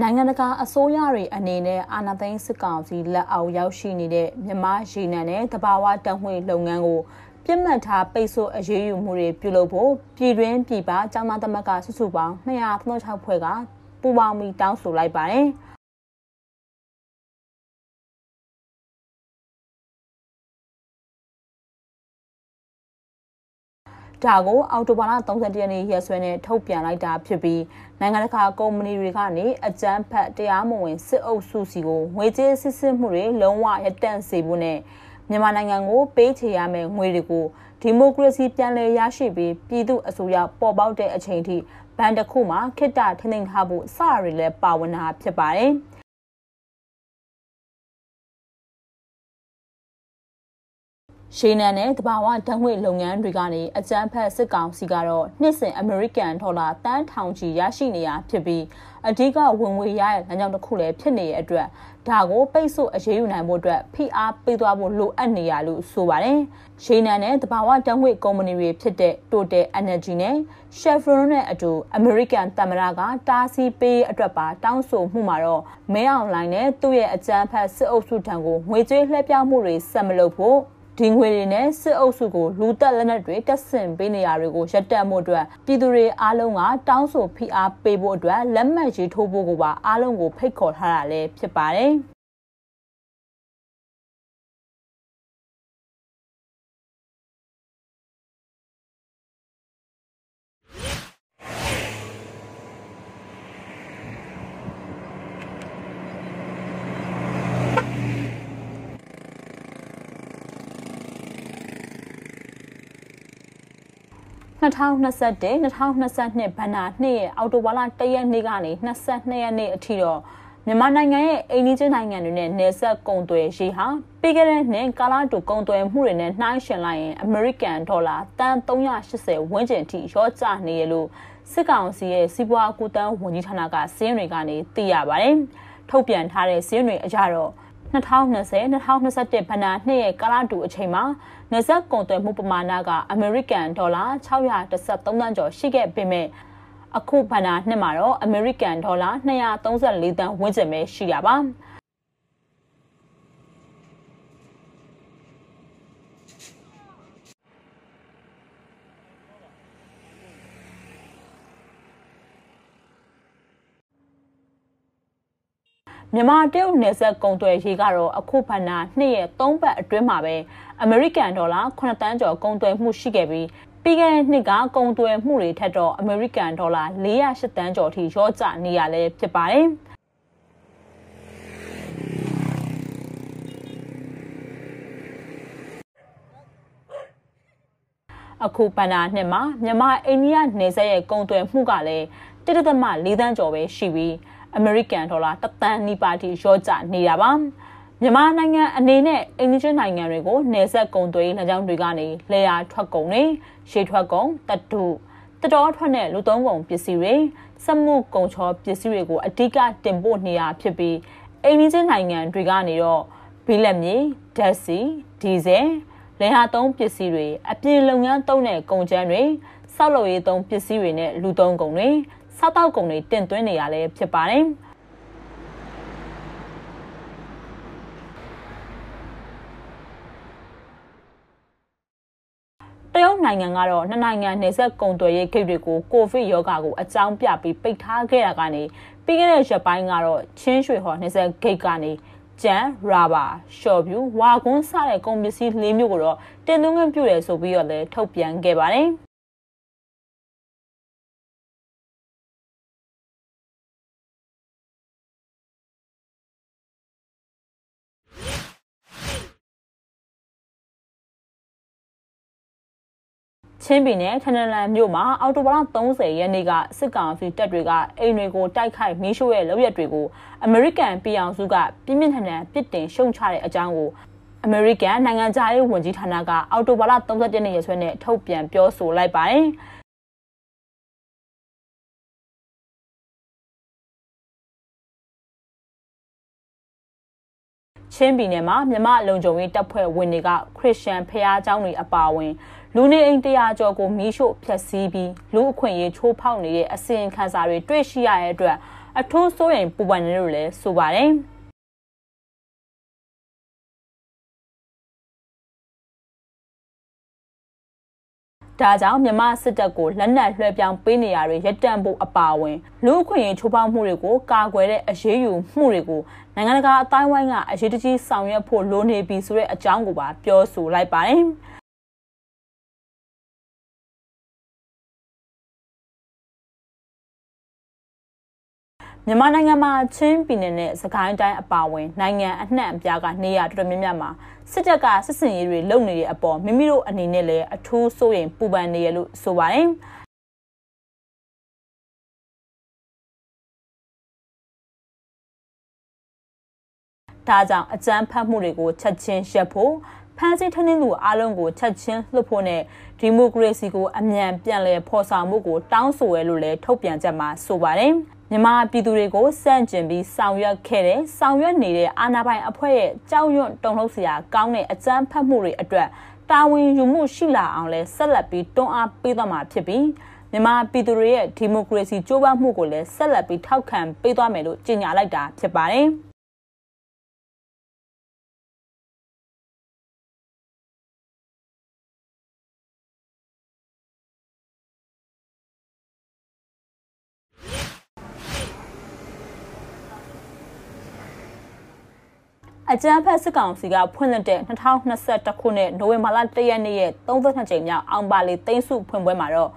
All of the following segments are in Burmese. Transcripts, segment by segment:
နိုင်ငံတကာအစိုးရတွေအနေနဲ့အာဏာသိမ်းစစ်ကောင်စီလက်အောက်ရောက်ရှိနေတဲ့မြန်မာရေနံနဲ့တဘာဝတံငွေလုပ်ငန်းကိုပြစ်မှတ်ထားပိတ်ဆို့အရေးယူမှုတွေပြုလုပ်ဖို့ပြည်တွင်းပြည်ပကျောင်းသားသမဂ္ဂစုစုပေါင်း236ဖွဲ့ကပူးပေါင်းပြီးတောင်းဆိုလိုက်ပါတယ်။ ဒါကိုအော်တိုဘာလ31ရက်နေ့ရက်စွဲနဲ့ထုတ်ပြန်လိုက်တာဖြစ်ပြီးနိုင်ငံတကာကုမ္ပဏီတွေကနေအကြမ်းဖက်တရားမဝင်စစ်အုပ်စုစီကိုငွေကြေးစစ်စစ်မှုတွေလုံးဝရပ်တန့်စေဖို့နဲ့မြန်မာနိုင်ငံကိုပေးချေရမယ့်ငွေတွေကိုဒီမိုကရေစီပြန်လည်ရရှိပြီးပြည်သူအစိုးရပေါ်ပေါက်တဲ့အချိန်ထိဘဏ်တစ်ခုမှာခိတ္တထိန်းသိမ်းထားဖို့စရည်လည်းပါဝင်တာဖြစ်ပါတယ်။ ရေနံနဲ့တဘာဝဓာတ်ငွေ့လုပ်ငန်းတွေကနေအကြမ်းဖက်စစ်ကောင်စီကတော့နှစ်စဉ်အမေရိကန်ဒေါ်လာတန်းထောင်ချီရရှိနေရဖြစ်ပြီးအဓိကဝင်ငွေရတဲ့လမ်းကြောင်းတစ်ခုလည်းဖြစ်နေတဲ့အတွက်ဒါကိုပိတ်ဆို့အရေးယူနိုင်ဖို့အတွက်ဖိအားပေးသွားဖို့လိုအပ်နေရလို့ဆိုပါတယ်။ရေနံနဲ့တဘာဝဓာတ်ငွေ့ကုမ္ပဏီတွေဖြစ်တဲ့ Total Energy နဲ့ Chevron နဲ့အတူအမေရိကန်သမ္မတကတားဆီးပေးအတွက်ပါတောင်းဆိုမှုမှာတော့မဲအောင်လိုင်းနဲ့သူ့ရဲ့အကြမ်းဖက်စစ်အုပ်စုထံကိုငွေကြေးလှည့်ပြောင်းမှုတွေဆက်မလုပ်ဖို့ ဒီငွေတွေနဲ့စစ်အုပ်စုကိုလူတက်လက်နက်တွေတက်ဆင်ပေးနေရတွေကိုရပ်တန့်မှုအတွက်ပြည်သူတွေအားလုံးကတောင်းဆိုဖိအားပေးဖို့အတွက်လက်မှတ်ရေးထိုးဖို့ကိုပါအားလုံးကိုဖိတ်ခေါ်ထားတာလည်းဖြစ်ပါတယ်။ 2021 2022ဘဏ္ဍာနှစ်ရဲ့အောက်တိုဘာလ1ရက်နေ့ကနေ22ရက်နေ့အထိတော့မြန်မာနိုင်ငံရဲ့အိန္ဒိယနိုင်ငံတွေနဲ့နယ်စပ်ကုန်သွယ်ရေးဟာပြီးခဲ့တဲ့နှစ်ကာလတူကုန်သွယ်မှုတွေနဲ့နှိုင်းယှဉ်လိုက်ရင်အမေရိကန်ဒေါ်လာတန်380ဝန်းကျင်ထိရောကျနေရလို့စစ်ကောင်စီရဲ့စီးပွားကူတန်းဝန်ကြီးဌာနကစည်းတွေကနေသိရပါတယ်။ထုတ်ပြန်ထားတဲ့စည်းတွေအရတော့ 2020-2021ဘဏ္ဍာနှစ်ရဲ့ကာလတူအချိန်မှာနေဆက်ကုန်သွယ်မှုပမာဏကအမေရိကန်ဒေါ်လာ613သန်းကျော်ရှိခဲ့ပေမဲ့အခုဘဏ္ဍာနှစ်မှာတော့အမေရိကန်ဒေါ်လာ234သန်းဝန်းကျင်ပဲရှိရပါ မြန်မာတရုတ်နယ်စပ်ကုန်သွယ်ရေးကတော့အခုဖန်နာနှစ်ရဲ့၃ပတ်အတွင်းမှာပဲအမေရိကန်ဒေါ်လာ9တန်းကျော်ကုန်သွယ်မှုရှိခဲ့ပြီးပြီးခဲ့တဲ့နှစ်ကကုန်သွယ်မှုတွေထက်တော့အမေရိကန်ဒေါ်လာ408တန်းကျော်ထိရောကျနေရလဲဖြစ်ပါတယ်အခုပန္နာနှစ်မှာမြန်မာအိန္ဒိယနယ်စပ်ရဲ့ကုန်သွယ်မှုကလည်းတရသမ၄တန်းကျော်ပဲရှိပြီး အမေရိကန်ဒေါ်လာတသန်းနီးပါးထိရောကျနေတာပါမြန်မာနိုင်ငံအနေနဲ့အိန္ဒိယနိုင်ငံတွေကိုနယ်စပ်ကုန်သွယ်ရေးလမ်းကြောင်းတွေကနေလေယာထွက်ကုန်တွေရှေးထွက်ကုန်တတုတတော်ထွက်တဲ့လူသုံးကုန်ပစ္စည်းတွေစက်မှုကုန်ချောပစ္စည်းတွေကိုအဓိကတင်ပို့နေရဖြစ်ပြီးအိန္ဒိယနိုင်ငံတွေကနေတော့ဘီလက်မြေဓာတ်ဆီဒီဇယ်လေဟာသုံးပစ္စည်းတွေအပြင်လုပ်ငန်းသုံးတဲ့ကုန်ကျန်းတွေဆောက်လုပ်ရေးသုံးပစ္စည်းတွေနဲ့လူသုံးကုန်တွေ စားတောက်ကုန်တွေတင်သွင်းနေရလဲဖြစ်ပါတယ်။တရုတ်နိုင်ငံကတော့နှစ်နိုင်ငံနေဆက်ကုန်သွယ်ရေးဂိတ်တွေကိုကိုဗစ်ရောဂါကိုအကြောင်းပြပြီးပိတ်ထားခဲ့တာကနေပြီးခဲ့တဲ့ရက်ပိုင်းကတော့ချင်းရွှေဟော်နေဆက်ဂိတ်ကနေကျန်ရာဘာရှော့ဗျူဝါကွန်းစတဲ့ကုန်ပစ္စည်းလေးမျိုးကိုတော့တင်သွင်းခွင့်ပြုတယ်ဆိုပြီးတော့လည်းထုတ်ပြန်ခဲ့ပါတယ်။ ချင်းပြည်နယ်ထနလန်မြို့မှာအော်တိုဘာလ30ရက်နေ့ကစစ်ကောင်စီတပ်တွေကအိမ်တွေကိုတိုက်ခိုက်မီးရှို့ရဲ့လုပ်ရက်တွေကိုအမေရိကန်ပြည်အောင်စုကပြင်းပြင်းထန်ထန်ပြစ်တင်ရှုံချတဲ့အကြောင်းကိုအမေရိကန်နိုင်ငံသားရေးဝန်ကြီးဌာနကအော်တိုဘာလ31ရက်နေ့ရက်စွဲနဲ့ထုတ်ပြန်ပြောဆိုလိုက်ပါတယ်။ ချင်းပြည်နယ်မှာမြမလုံခြုံရေးတပ်ဖွဲ့ဝင်တွေကခရစ်ယာန်ဖျားเจ้าတွေအပါအဝင်လူနေအိမ်တရာကျော်ကိုမီးရှို့ဖျက်ဆီးပြီးလူအခွင့်အရေးချိုးဖောက်နေတဲ့အစီရင်ခံစာတွေတွေ့ရှိရတဲ့အတွက် အထူးစိုးရိမ်ပူပန်နေလို့လည်းဆိုပါတယ်။ ဒါကြောင့်မြန်မာစစ်တပ်ကိုလက်နက်လွှဲပြောင်းပေးနေရတွေရပ်တန့်ဖို့အပါအဝင်လူ့အခွင့်အရေးချိုးဖောက်မှုတွေကိုကာကွယ်တဲ့အရေးယူမှုတွေကိုနိုင်ငံတကာအတိုင်းဝိုင်းကအရေးတကြီးဆောင်ရွက်ဖို့လိုနေပြီဆိုတဲ့အကြောင်းကိုပါပြောဆိုလိုက်ပါတယ်။ မြန်မာနိုင်ငံမှာချင်းပြည်နယ်နဲ့စကိုင်းတိုင်းအပါအဝင်နိုင်ငံအနှံ့အပြားကနေရာတော်တော်များများမှာစစ်တပ်ကစစ်စင်ရေးတွေလုပ်နေတဲ့အပေါ်မိမိတို့အနေနဲ့လည်းအထူးစိုးရိမ်ပူပန်နေရလို့ဆိုပါတယ်။ဒါကြောင့်အကြမ်းဖက်မှုတွေကိုချက်ချင်းရပ်ဖို့ဖမ်းဆီးထင်းသူအလုံးကိုချက်ချင်းလွှတ်ဖို့နဲ့ဒီမိုကရေစီကိုအမြန်ပြန်လည်ဖော်ဆောင်မှုကိုတောင်းဆိုရလို့လည်းထုတ်ပြန်ချက်မှာဆိုပါတယ်။ မြန်မာပြည်သူတွေကိုစန့်ကျင်ပြီးဆောင်ရွက်ခဲ့တဲ့ဆောင်ရွက်နေတဲ့အာဏာပိုင်အဖွဲ့ရဲ့ကြောက်ရွံ့တုန်လှုပ်စရာကောင်းတဲ့အကြမ်းဖက်မှုတွေအတွက်တာဝန်ယူမှုရှိလာအောင်လဲဆက်လက်ပြီးတွန်းအားပေးသွားမှာဖြစ်ပြီးမြန်မာပြည်သူတွေရဲ့ဒီမိုကရေစီကြိုးပမ်းမှုကိုလည်းဆက်လက်ပြီးထောက်ခံပေးသွားမယ်လို့ကြေညာလိုက်တာဖြစ်ပါတယ်။ အကြမ်းဖက်စစ်ကောင်စီကဖွင့်လှစ်တဲ့2021ခုနှစ်နိုဝင်ဘာလ1ရက်နေ့ရဲ့32ကြိမ်မြောက်အောင်ပါလီသိန်းစုဖွင့်ပွဲမှာတော့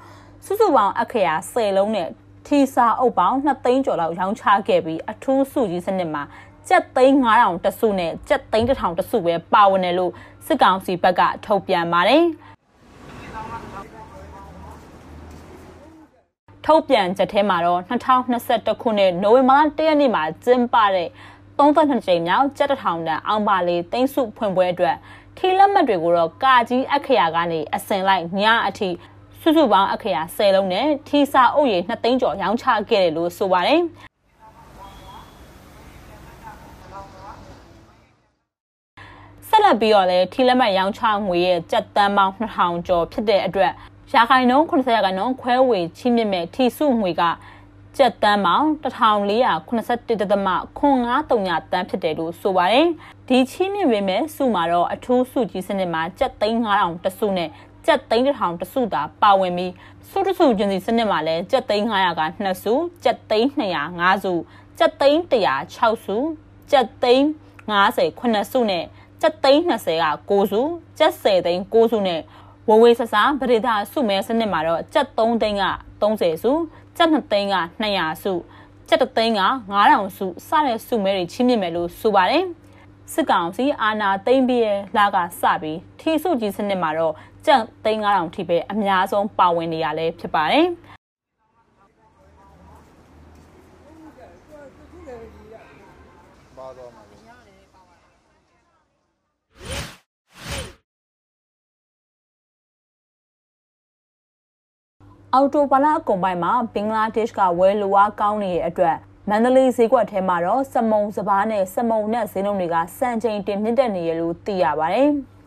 စုစုပေါင်းအခရာ10လုံးနဲ့ထီစာအုပ်ပေါင်း2သိန်းကျော်လောက်ရောင်းချခဲ့ပြီးအထူးစုကြီးစနစ်မှာကျပ်သိန်း9000တစုနဲ့ကျပ်သိန်း1000တစုပဲပါဝင်တယ်လို့စစ်ကောင်စီဘက်ကထုတ်ပြန်ပါတယ်ထုတ်ပြန်ချက်ထဲမှာတော့2021ခုနှစ်နိုဝင်ဘာလ1ရက်နေ့မှာကျင်းပတဲ့ 32ကြိမ်မြောက်ကြက်တထောင်တန်အောင်ပါလေးသိန်းစုဖွင့်ပွဲအတွက်ထီလက်မှတ်တွေကိုတော့ကာကြီးအခရာကနေအစင်လိုက်ညအထိစုစုပေါင်းအခရာ10လုံးနဲ့ထီစာအုပ်ရည်2သိန်းကျော်ရောင်းချခဲ့တယ်လို့ဆိုပါတယ်ဆက်လက်ပြီးတော့လည်းထီလက်မှတ်ရောင်းချငွေရဲ့ကြက်တန်းပေါင်း2000ကျော်ဖြစ်တဲ့အတွက်ရာခိုင်နှုန်း80ရာခိုင်နှုန်းခွဲဝေချိမြင့်မဲ့ထီစုငွေက ကျပ်တန်းပေါင်း1481.9တန်းဖြစ်တယ်လို့ဆိုပါတယ်။ဒီချီးမြှင့်ပေမဲ့စုမှာတော့အထူးစုကြီးစနစ်မှာကျပ်သိန်း9000တစုနဲ့ကျပ်သိန်း1000တစုသာပါဝင်ပြီးစုတစုချင်းစီစနစ်မှာလည်းကျပ်သိန်း900က2စုကျပ်သိန်း200 5စုကျပ်သိန်း100 6စုကျပ်သိန်း50 9စုနဲ့ကျပ်သိန်း20က9စုကျပ်10သိန်း9စုနဲ့ဝဝေးဆဆာပရိသစုမဲစနစ်မှာတော့ကျပ်3သိန်းက 30စုကျပ်2သိန်းက200စုကျပ်3သိန်းက9000စုစတဲ့စုမဲတွေချင်းမြင့်မယ်လို့ဆိုပါတယ်စစ်ကောင်စီအာဏာသိမ်းပြီးရဲ့လကစပြီးထီစုကြီးစနစ်မှာတော့ကျပ်သိန်း9000ထိပဲအများဆုံးပါဝင်နေရလဲဖြစ်ပါတယ်ပါတော့မှာ အော်တိုဘာလအကုန်ပိုင်းမှာဘင်္ဂလားဒေ့ရှ်ကဝယ်လိုအားကောင်းနေတဲ့အတွက်မန္တလေးဈေးကွက်ထဲမှာတော့စမုံစပားနဲ့စမုံနဲ့ဈေးနှုန်းတွေကစံချိန်တင်မြင့်တက်နေရလို့သိရပါတယ်။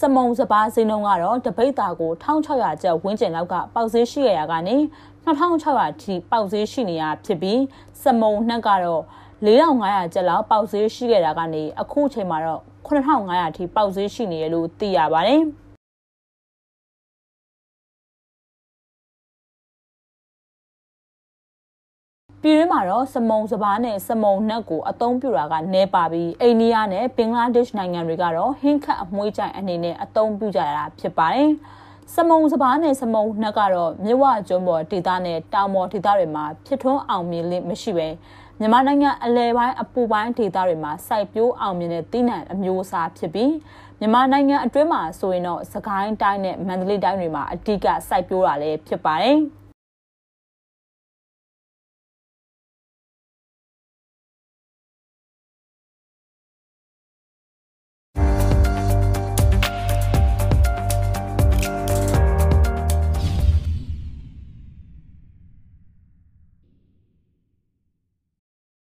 စမုံစပားဈေးနှုန်းကတော့တပိတ်တာကို1600ကျပ်ဝန်းကျင်လောက်ကပေါက်ဈေးရှိရတာကနေ2600ထိပေါက်ဈေးရှိနေရဖြစ်ပြီးစမုံနှက်ကတော့ 4500ကျပ်လောက်ပေါက်ဈေးရှိခဲ့တာကနေအခုချိန်မှာတော့9500အထိပေါက်ဈေးရှိနေရလို့သိရပါတယ်။ပြည်တွင်းမှာတော့စမုံစပားနဲ့စမုံနှက်ကိုအသုံးပြုတာကနေပါပြီးအိန္ဒိယနဲ့ဘင်္ဂလားဒေ့ရှ်နိုင်ငံတွေကတော့ဟင်းခတ်အမွှေးကြိုင်အနေနဲ့အသုံးပြုကြရတာဖြစ်ပါတယ်။စမုံစပားနဲ့စမုံနှက်ကတော့မြဝကျွန်းပေါ်ဒေသနဲ့တောင်ပေါ်ဒေသတွေမှာဖြစ်ထွန်းအောင်မြင်လိမ့်မရှိပဲ မြန်မာနိုင်ငံအလဲပိုင်းအပူပိုင်းဒေသတွေမှာစိုက်ပျိုးအောင်မြင်တဲ့သီးနှံအမျိုးအစားဖြစ်ပြီးမြန်မာနိုင်ငံအတွင်းမှာဆိုရင်တော့စကိုင်းတိုင်းနဲ့မန္တလေးတိုင်းတွေမှာအဓိကစိုက်ပျိုးတာလည်းဖြစ်ပါတယ်။